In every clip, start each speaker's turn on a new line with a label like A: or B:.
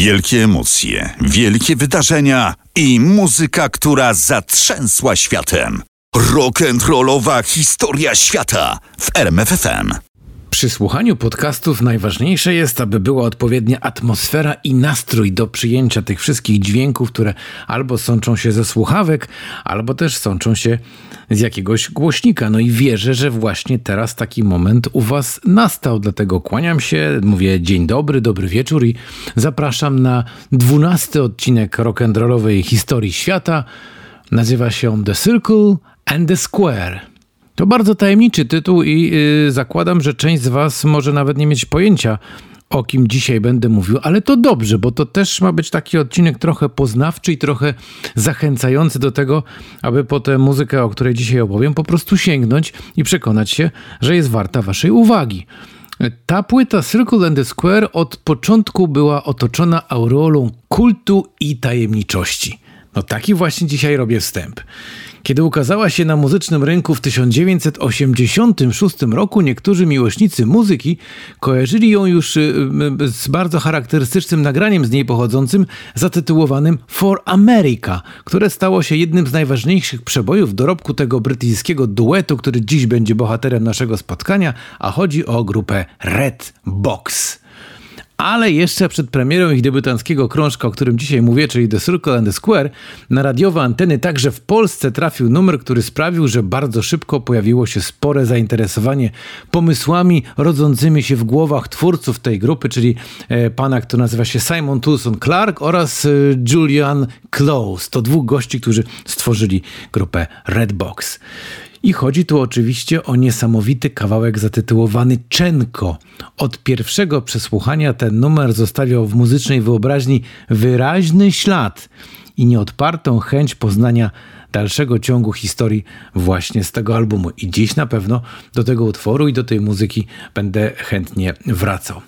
A: Wielkie emocje, wielkie wydarzenia i muzyka, która zatrzęsła światem. Rock'n'rollowa historia świata w RMFFM.
B: Przy słuchaniu podcastów najważniejsze jest, aby była odpowiednia atmosfera i nastrój do przyjęcia tych wszystkich dźwięków, które albo sączą się ze słuchawek, albo też sączą się z jakiegoś głośnika. No i wierzę, że właśnie teraz taki moment u Was nastał. Dlatego kłaniam się, mówię dzień dobry, dobry wieczór i zapraszam na dwunasty odcinek rock'n'rollowej historii świata. Nazywa się The Circle and the Square. To bardzo tajemniczy tytuł i yy, zakładam, że część z Was może nawet nie mieć pojęcia, o kim dzisiaj będę mówił, ale to dobrze, bo to też ma być taki odcinek trochę poznawczy i trochę zachęcający do tego, aby po tę muzykę, o której dzisiaj opowiem, po prostu sięgnąć i przekonać się, że jest warta Waszej uwagi. Ta płyta Circle and the Square od początku była otoczona aureolą kultu i tajemniczości. No taki właśnie dzisiaj robię wstęp. Kiedy ukazała się na muzycznym rynku w 1986 roku, niektórzy miłośnicy muzyki kojarzyli ją już y, y, z bardzo charakterystycznym nagraniem z niej pochodzącym, zatytułowanym For America, które stało się jednym z najważniejszych przebojów dorobku tego brytyjskiego duetu, który dziś będzie bohaterem naszego spotkania, a chodzi o grupę Red Box. Ale jeszcze przed premierą ich debiutanckiego krążka, o którym dzisiaj mówię, czyli The Circle and the Square, na radiowe anteny także w Polsce trafił numer, który sprawił, że bardzo szybko pojawiło się spore zainteresowanie pomysłami rodzącymi się w głowach twórców tej grupy, czyli e, pana, który nazywa się Simon Toulson Clark oraz e, Julian Close. To dwóch gości, którzy stworzyli grupę Redbox. I chodzi tu oczywiście o niesamowity kawałek zatytułowany Czenko. Od pierwszego przesłuchania ten numer zostawiał w muzycznej wyobraźni wyraźny ślad i nieodpartą chęć poznania dalszego ciągu historii właśnie z tego albumu. I dziś na pewno do tego utworu i do tej muzyki będę chętnie wracał.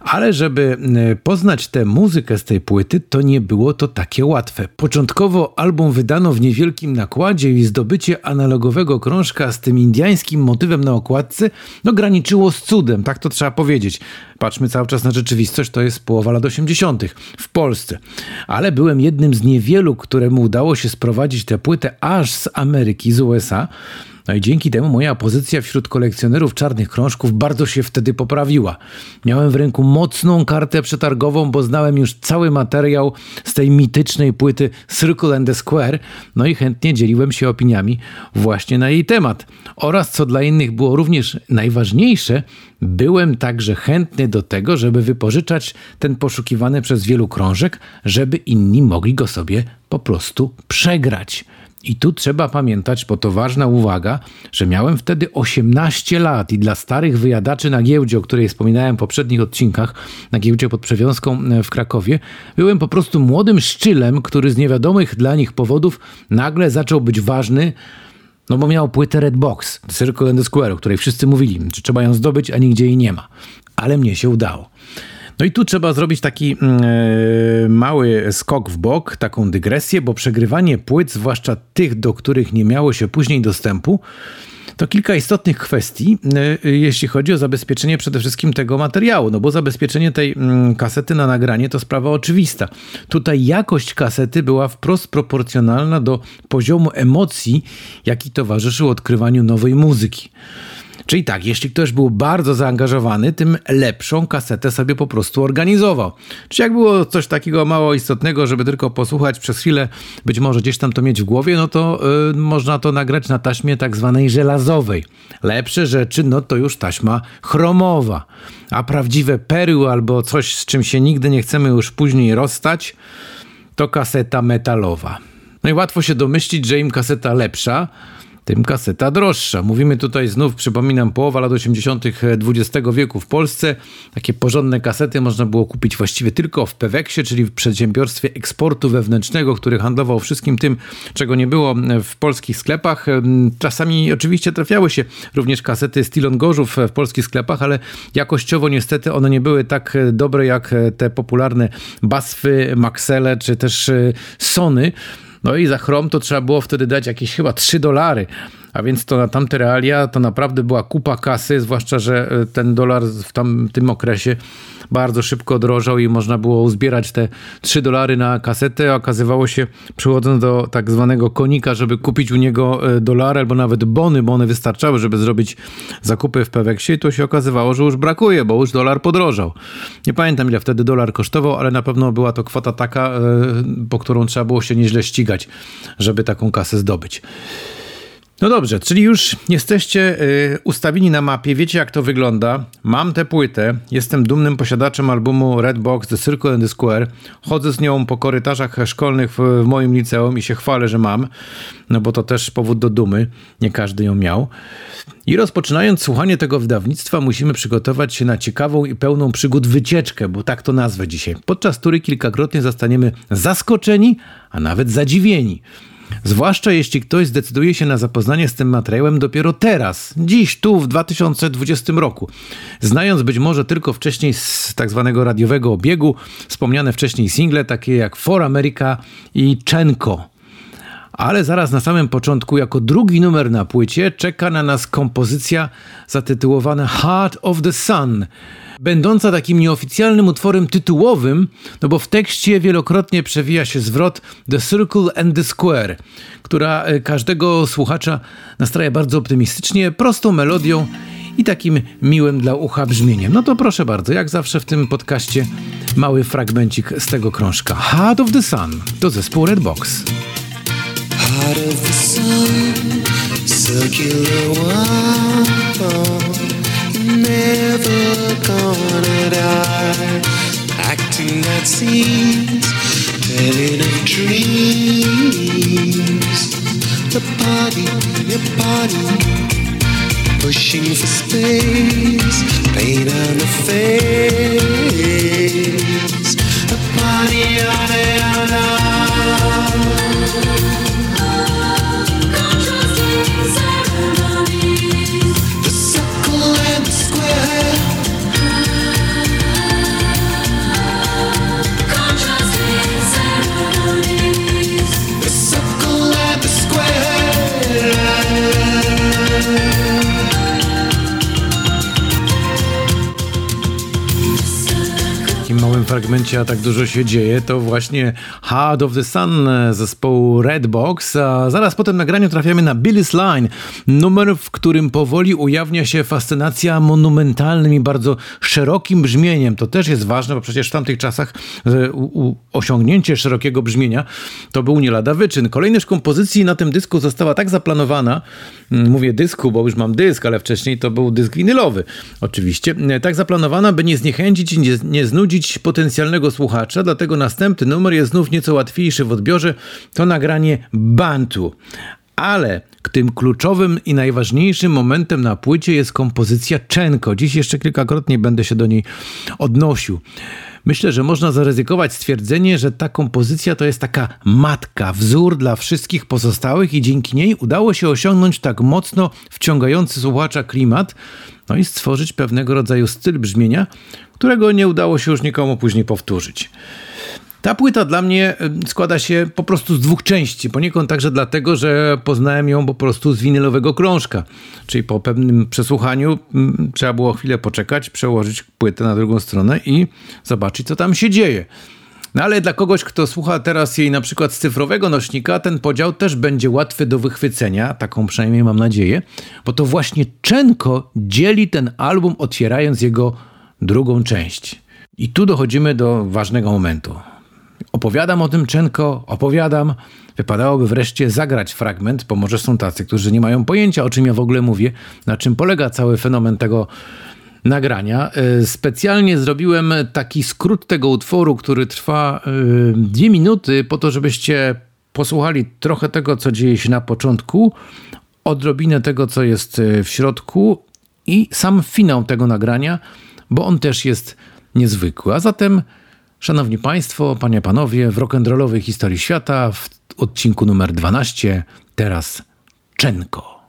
B: Ale żeby e, poznać tę muzykę z tej płyty, to nie było to takie łatwe. Początkowo album wydano w niewielkim nakładzie i zdobycie analogowego krążka z tym indiańskim motywem na okładce no graniczyło z cudem, tak to trzeba powiedzieć. Patrzmy cały czas na rzeczywistość, to jest połowa lat 80. w Polsce. Ale byłem jednym z niewielu, któremu udało się sprowadzić tę płytę aż z Ameryki, z USA. No i dzięki temu moja pozycja wśród kolekcjonerów czarnych krążków bardzo się wtedy poprawiła. Miałem w ręku mocną kartę przetargową, bo znałem już cały materiał z tej mitycznej płyty Circle and the Square, no i chętnie dzieliłem się opiniami właśnie na jej temat. Oraz co dla innych było również najważniejsze, byłem także chętny do tego, żeby wypożyczać ten poszukiwany przez wielu krążek, żeby inni mogli go sobie po prostu przegrać. I tu trzeba pamiętać, bo to ważna uwaga, że miałem wtedy 18 lat i dla starych wyjadaczy na giełdzie, o której wspominałem w poprzednich odcinkach, na giełdzie pod Przewiązką e, w Krakowie, byłem po prostu młodym szczylem, który z niewiadomych dla nich powodów nagle zaczął być ważny, no bo miał płytę Red Box, Circle and the Square, o której wszyscy mówili, że trzeba ją zdobyć, a nigdzie jej nie ma. Ale mnie się udało. No i tu trzeba zrobić taki yy, mały skok w bok, taką dygresję, bo przegrywanie płyt, zwłaszcza tych, do których nie miało się później dostępu, to kilka istotnych kwestii, yy, jeśli chodzi o zabezpieczenie przede wszystkim tego materiału, no bo zabezpieczenie tej yy, kasety na nagranie to sprawa oczywista. Tutaj jakość kasety była wprost proporcjonalna do poziomu emocji, jaki towarzyszył odkrywaniu nowej muzyki. Czyli tak, jeśli ktoś był bardzo zaangażowany, tym lepszą kasetę sobie po prostu organizował. Czy jak było coś takiego mało istotnego, żeby tylko posłuchać przez chwilę, być może gdzieś tam to mieć w głowie, no to yy, można to nagrać na taśmie tak zwanej żelazowej. Lepsze rzeczy, no to już taśma chromowa. A prawdziwe perły albo coś, z czym się nigdy nie chcemy już później rozstać, to kaseta metalowa. No i łatwo się domyślić, że im kaseta lepsza, tym kaseta droższa. Mówimy tutaj znów, przypominam, połowa lat 80. XX wieku w Polsce. Takie porządne kasety można było kupić właściwie tylko w Peweksie, czyli w przedsiębiorstwie eksportu wewnętrznego, który handlował wszystkim tym, czego nie było w polskich sklepach. Czasami oczywiście trafiały się również kasety Stilon Gorzów w polskich sklepach, ale jakościowo niestety one nie były tak dobre jak te popularne Basfy, Maxele czy też Sony. No i za chrom to trzeba było wtedy dać jakieś chyba 3 dolary. A więc to na tamte realia to naprawdę była kupa kasy, zwłaszcza, że e, ten dolar w tamtym okresie bardzo szybko drożał i można było uzbierać te 3 dolary na kasetę. Okazywało się, przychodząc do tak zwanego konika, żeby kupić u niego e, dolary albo nawet bony, bo one wystarczały, żeby zrobić zakupy w Peweksie, to się okazywało, że już brakuje, bo już dolar podrożał. Nie pamiętam ile wtedy dolar kosztował, ale na pewno była to kwota taka, e, po którą trzeba było się nieźle ścigać, żeby taką kasę zdobyć. No dobrze, czyli już jesteście y, ustawieni na mapie, wiecie jak to wygląda. Mam tę płytę, jestem dumnym posiadaczem albumu Red Box The Circle and the Square. Chodzę z nią po korytarzach szkolnych w, moim liceum i się chwalę, że mam, no bo to też powód do dumy, nie każdy ją miał. I rozpoczynając słuchanie tego wydawnictwa, musimy przygotować się na ciekawą i pełną przygód wycieczkę, bo tak to nazwę dzisiaj, podczas której kilkakrotnie zostaniemy zaskoczeni, a nawet zadziwieni. Zwłaszcza jeśli ktoś zdecyduje się na zapoznanie z tym materiałem dopiero teraz, dziś, tu, w 2020 roku. Znając być może tylko wcześniej z tak zwanego radiowego obiegu, wspomniane wcześniej single takie jak For America i Czenko. Ale zaraz na samym początku, jako drugi numer na płycie, czeka na nas kompozycja zatytułowana Heart of the Sun będąca takim nieoficjalnym utworem tytułowym, no bo w tekście wielokrotnie przewija się zwrot The Circle and the Square, która e, każdego słuchacza nastraja bardzo optymistycznie, prostą melodią i takim miłym dla ucha brzmieniem. No to proszę bardzo, jak zawsze w tym podcaście mały fragmencik z tego krążka. Heart of the Sun to zespół Redbox. Heart of the sun, circular one. Never gonna die. Acting out scenes, telling of dreams. The party, your party, pushing for space, pain on the face. A party on it, fragmencie, a tak dużo się dzieje, to właśnie Heart of the Sun zespołu Redbox, a zaraz po tym nagraniu trafiamy na Billy's Line, numer, w którym powoli ujawnia się fascynacja monumentalnym i bardzo szerokim brzmieniem. To też jest ważne, bo przecież w tamtych czasach u, osiągnięcie szerokiego brzmienia to był nie lada wyczyn. Kolejność kompozycji na tym dysku została tak zaplanowana, mm, mówię dysku, bo już mam dysk, ale wcześniej to był dysk winylowy, oczywiście, tak zaplanowana, by nie zniechęcić i nie, nie znudzić potencjalnego słuchacza, dlatego następny numer jest znów nieco łatwiejszy w odbiorze. To nagranie Bantu. Ale tym kluczowym i najważniejszym momentem na płycie jest kompozycja Czenko. Dziś jeszcze kilkakrotnie będę się do niej odnosił. Myślę, że można zaryzykować stwierdzenie, że ta kompozycja to jest taka matka, wzór dla wszystkich pozostałych i dzięki niej udało się osiągnąć tak mocno wciągający słuchacza klimat, no i stworzyć pewnego rodzaju styl brzmienia, którego nie udało się już nikomu później powtórzyć. Ta płyta dla mnie składa się po prostu z dwóch części. Poniekąd także dlatego, że poznałem ją po prostu z winylowego krążka. Czyli po pewnym przesłuchaniu trzeba było chwilę poczekać, przełożyć płytę na drugą stronę i zobaczyć, co tam się dzieje. No ale dla kogoś, kto słucha teraz jej na przykład z cyfrowego nośnika, ten podział też będzie łatwy do wychwycenia, taką przynajmniej mam nadzieję, bo to właśnie Czenko dzieli ten album, otwierając jego drugą część. I tu dochodzimy do ważnego momentu. Opowiadam o tym Czenko, opowiadam. Wypadałoby wreszcie zagrać fragment, bo może są tacy, którzy nie mają pojęcia, o czym ja w ogóle mówię, na czym polega cały fenomen tego nagrania. E, specjalnie zrobiłem taki skrót tego utworu, który trwa e, dwie minuty, po to, żebyście posłuchali trochę tego, co dzieje się na początku, odrobinę tego, co jest e, w środku i sam finał tego nagrania, bo on też jest niezwykły. A zatem, szanowni państwo, panie, panowie, w rock'n'rollowej historii świata w odcinku numer 12 teraz Czenko.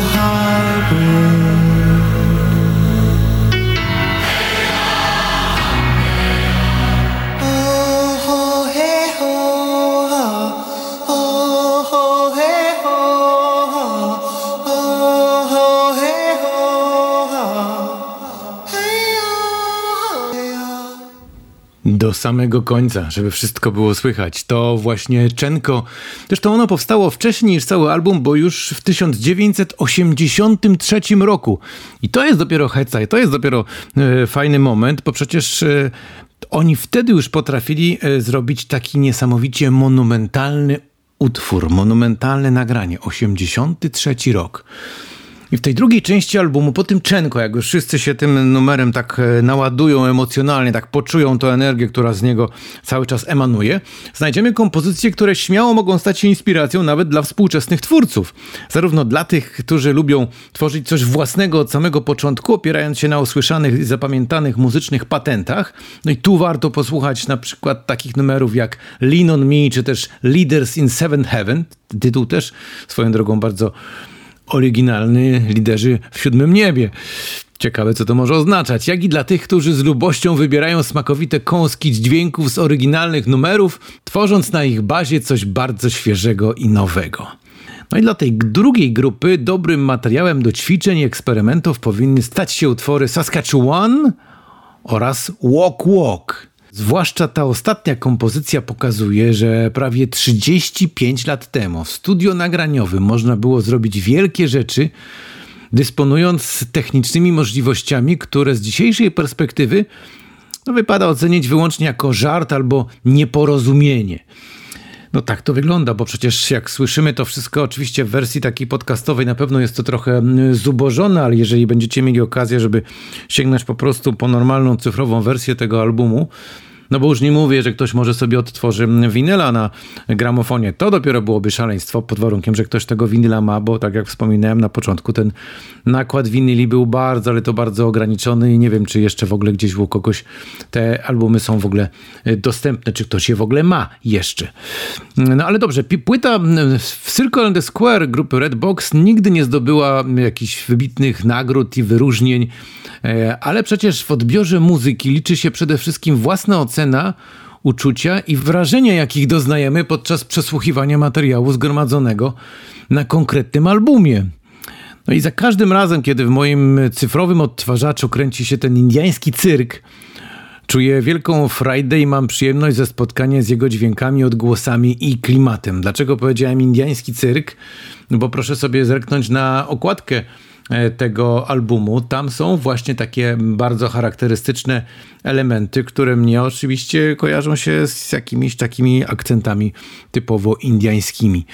B: Do samego końca, żeby wszystko było słychać. To właśnie Czenko. Zresztą ono powstało wcześniej niż cały album, bo już w 1983 roku. I to jest dopiero heca, i to jest dopiero e, fajny moment, bo przecież e, oni wtedy już potrafili e, zrobić taki niesamowicie monumentalny utwór, monumentalne nagranie. 83 rok. I w tej drugiej części albumu, po tym Czenko, jak już wszyscy się tym numerem tak e, naładują emocjonalnie, tak poczują tę energię, która z niego cały czas emanuje, znajdziemy kompozycje, które śmiało mogą stać się inspiracją nawet dla współczesnych twórców. Zarówno dla tych, którzy lubią tworzyć coś własnego od samego początku, opierając się na usłyszanych i zapamiętanych muzycznych patentach. No i tu warto posłuchać na przykład takich numerów jak Lean on Me, czy też Leaders in Seven Heaven. Tytuł też swoją drogą bardzo oryginalny liderzy w siódmym niebie. Ciekawe, co to może oznaczać. Jak i dla tych, którzy z lubością wybierają smakowite kąski dźwięków z oryginalnych numerów, tworząc na ich bazie coś bardzo świeżego i nowego. No i dla tej drugiej grupy dobrym materiałem do ćwiczeń i eksperymentów powinny stać się utwory Saskatchewan oraz Walk Walk. Zwłaszcza ta ostatnia kompozycja pokazuje, że prawie 35 lat temu w studio nagraniowym można było zrobić wielkie rzeczy, dysponując technicznymi możliwościami, które z dzisiejszej perspektywy no, wypada ocenić wyłącznie jako żart albo nieporozumienie. No tak to wygląda, bo przecież jak słyszymy to wszystko, oczywiście w wersji takiej podcastowej na pewno jest to trochę mm, zubożone, ale jeżeli będziecie mieli okazję, żeby sięgnąć po prostu po normalną cyfrową wersję tego albumu, no bo już nie mówię, że ktoś może sobie odtworzy winyla na gramofonie. To dopiero byłoby szaleństwo, pod warunkiem, że ktoś tego winyla ma, bo tak jak wspominałem na początku, ten nakład winyli był bardzo, ale to bardzo ograniczony i nie wiem, czy jeszcze w ogóle gdzieś u kogoś te albumy są w ogóle e, dostępne, czy ktoś je w ogóle ma jeszcze. No ale dobrze, płyta w Circle and the Square grupy Redbox nigdy nie zdobyła jakichś wybitnych nagród i wyróżnień, e, ale przecież w odbiorze muzyki liczy się przede wszystkim własna ocena ocena uczucia i wrażenia, jakich doznajemy podczas przesłuchiwania materiału zgromadzonego na konkretnym albumie. No i za każdym razem, kiedy w moim cyfrowym odtwarzaczu kręci się ten indiański cyrk, czuję wielką frajdę i mam przyjemność ze spotkania z jego dźwiękami, odgłosami i klimatem. Dlaczego powiedziałem indiański cyrk? No bo proszę sobie zerknąć na okładkę tego albumu. Tam są właśnie takie bardzo charakterystyczne elementy, które mnie oczywiście kojarzą się z jakimiś takimi akcentami typowo indiańskimi.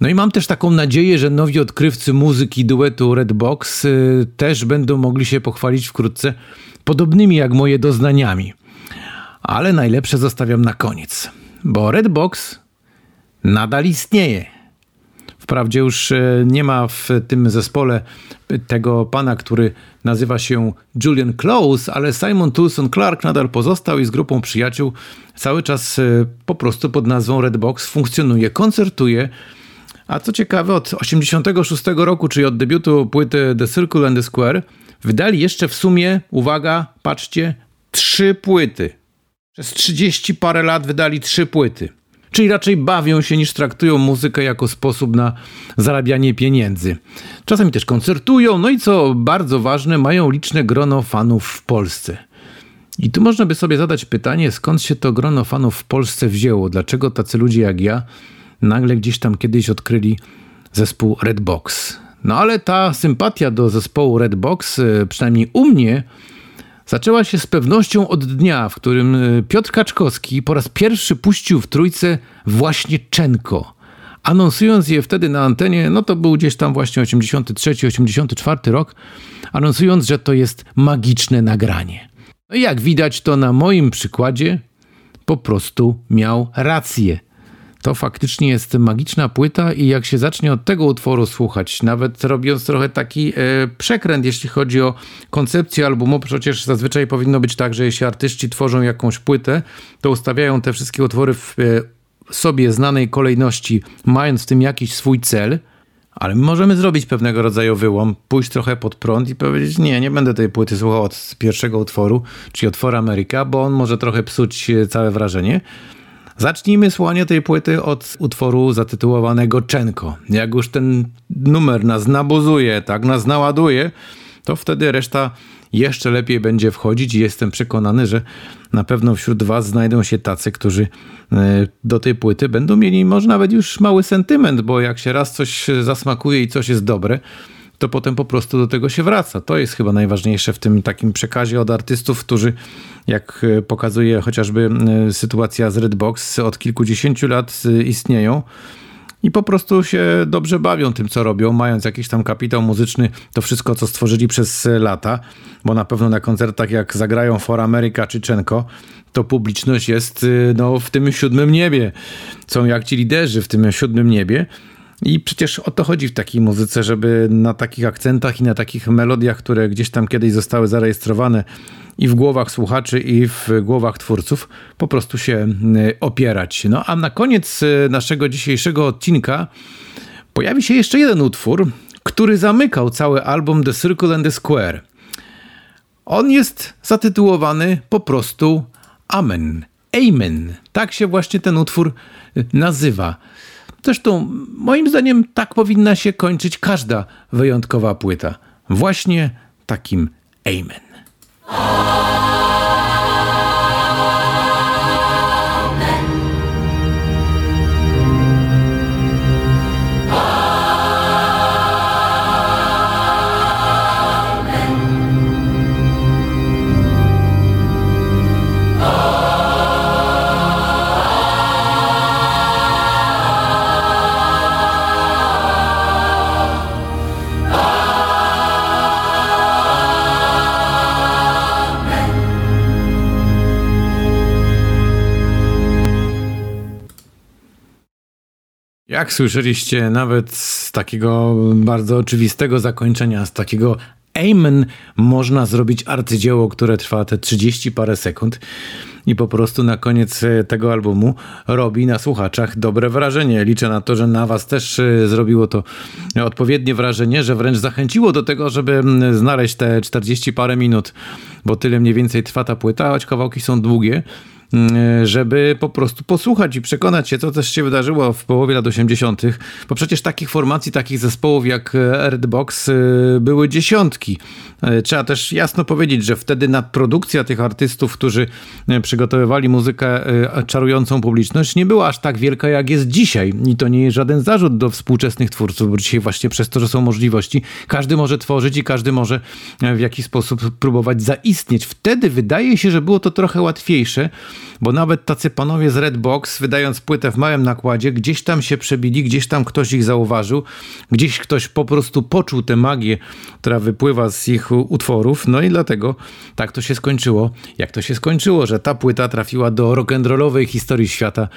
B: No i mam też taką nadzieję, że nowi odkrywcy muzyki duetu Redbox e, też będą mogli się pochwalić wkrótce podobnymi jak moje doznaniami. Ale najlepsze zostawiam na koniec, bo Redbox nadal istnieje Wprawdzie już e, nie ma w tym zespole tego pana, który nazywa się Julian Close, ale Simon Toulson Clark nadal pozostał i z grupą przyjaciół cały czas e, po prostu pod nazwą Redbox funkcjonuje, koncertuje. A co ciekawe, od 86 roku, czyli od debiutu płyty The Circle and the Square, wydali jeszcze w sumie, uwaga, patrzcie, trzy płyty. Przez 30 parę lat wydali trzy płyty czyli raczej bawią się niż traktują muzykę jako sposób na zarabianie pieniędzy. Czasami też koncertują, no i co bardzo ważne, mają liczne grono fanów w Polsce. I tu można by sobie zadać pytanie, skąd się to grono fanów w Polsce wzięło? Dlaczego tacy ludzie jak ja nagle gdzieś tam kiedyś odkryli zespół Redbox? No ale ta sympatia do zespołu Redbox, e, przynajmniej u mnie, zaczęła się z pewnością od dnia, w którym e, Piotr Kaczkowski po raz pierwszy puścił w trójce właśnie Czenko. Anonsując je wtedy na antenie, no to był gdzieś tam właśnie 83-84 rok, anonsując, że to jest magiczne nagranie. No i jak widać, to na moim przykładzie po prostu miał rację to faktycznie jest magiczna płyta i jak się zacznie od tego utworu słuchać, nawet robiąc trochę taki e, przekręt, jeśli chodzi o koncepcję albumu, przecież zazwyczaj powinno być tak, że jeśli artyści tworzą jakąś płytę, to ustawiają te wszystkie utwory w e, sobie znanej kolejności, mając w tym jakiś swój cel. Ale możemy zrobić pewnego rodzaju wyłom, pójść trochę pod prąd i powiedzieć, nie, nie będę tej płyty słuchał od pierwszego utworu, czyli utworu Ameryka, bo on może trochę psuć e, całe wrażenie. Zacznijmy słuchanie tej płyty od utworu zatytułowanego Czenko. Jak już ten numer nas nabuzuje, tak nas naładuje, to wtedy reszta jeszcze lepiej będzie wchodzić i jestem przekonany, że na pewno wśród Was znajdą się tacy, którzy e, do tej płyty będą mieli może nawet już mały sentyment, bo jak się raz coś zasmakuje i coś jest dobre, to potem po prostu do tego się wraca. To jest chyba najważniejsze w tym takim przekazie od artystów, którzy, jak e, pokazuje chociażby e, sytuacja z Redbox, od kilkudziesięciu lat istnieją i po prostu się dobrze bawią tym, co robią, mając jakiś tam kapitał muzyczny, to wszystko, co stworzyli przez lata, bo na pewno na koncertach, jak zagrają For America czy Czenko, to publiczność jest no, w tym siódmym niebie. Są jak ci liderzy w tym siódmym niebie. I przecież o to chodzi w takiej muzyce, żeby na takich akcentach i na takich melodiach, które gdzieś tam kiedyś zostały zarejestrowane i w głowach słuchaczy, i w głowach twórców, po prostu się y, opierać. No a na koniec y, naszego dzisiejszego odcinka pojawi się jeszcze jeden utwór, który zamykał cały album The Circle and the Square. On jest zatytułowany po prostu Amen. Amen. Tak się właśnie ten utwór y, nazywa. Zresztą, moim zdaniem, tak powinna się kończyć każda wyjątkowa płyta. Właśnie takim Amen. Jak słyszeliście, nawet z takiego bardzo oczywistego zakończenia, z takiego Amen można zrobić arcydzieło, które trwa te 30 parę sekund i po prostu na koniec e, tego albumu robi na słuchaczach dobre wrażenie. Liczę na to, że na was też e, zrobiło to odpowiednie wrażenie, że wręcz zachęciło do tego, żeby znaleźć te 40 parę minut, bo tyle mniej więcej trwa ta płyta, choć kawałki są długie żeby po prostu posłuchać i przekonać się, co też się wydarzyło w połowie lat 80., bo przecież takich formacji, takich zespołów jak Redbox y, były dziesiątki. Y, trzeba też jasno powiedzieć, że wtedy nadprodukcja tych artystów, którzy y, przygotowywali muzykę czarującą publiczność, nie była aż tak wielka, jak jest dzisiaj. I to nie jest żaden zarzut do współczesnych twórców, bo dzisiaj właśnie przez to, że są możliwości, każdy może tworzyć i każdy może w jakiś sposób próbować zaistnieć. Wtedy wydaje się, że było to trochę łatwiejsze, bo nawet tacy panowie z Redbox, wydając płytę w małym nakładzie, gdzieś tam się przebili, gdzieś tam ktoś ich zauważył, gdzieś ktoś po prostu poczuł tę magię, która wypływa z ich utworów, no i dlatego tak to się skończyło. Jak to się skończyło, że ta płyta trafiła do rock'n'rollowej historii świata,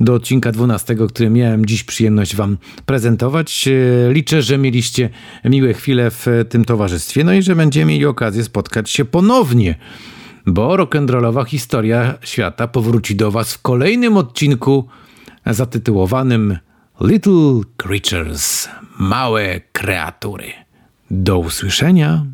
B: do odcinka 12, który miałem dziś przyjemność wam prezentować. E, liczę, że mieliście miłe chwile w tym towarzystwie, no i że będziemy mieli okazję spotkać się ponownie bo rock'n'rollowa historia świata powróci do Was w kolejnym odcinku zatytułowanym Little Creatures małe kreatury. Do usłyszenia.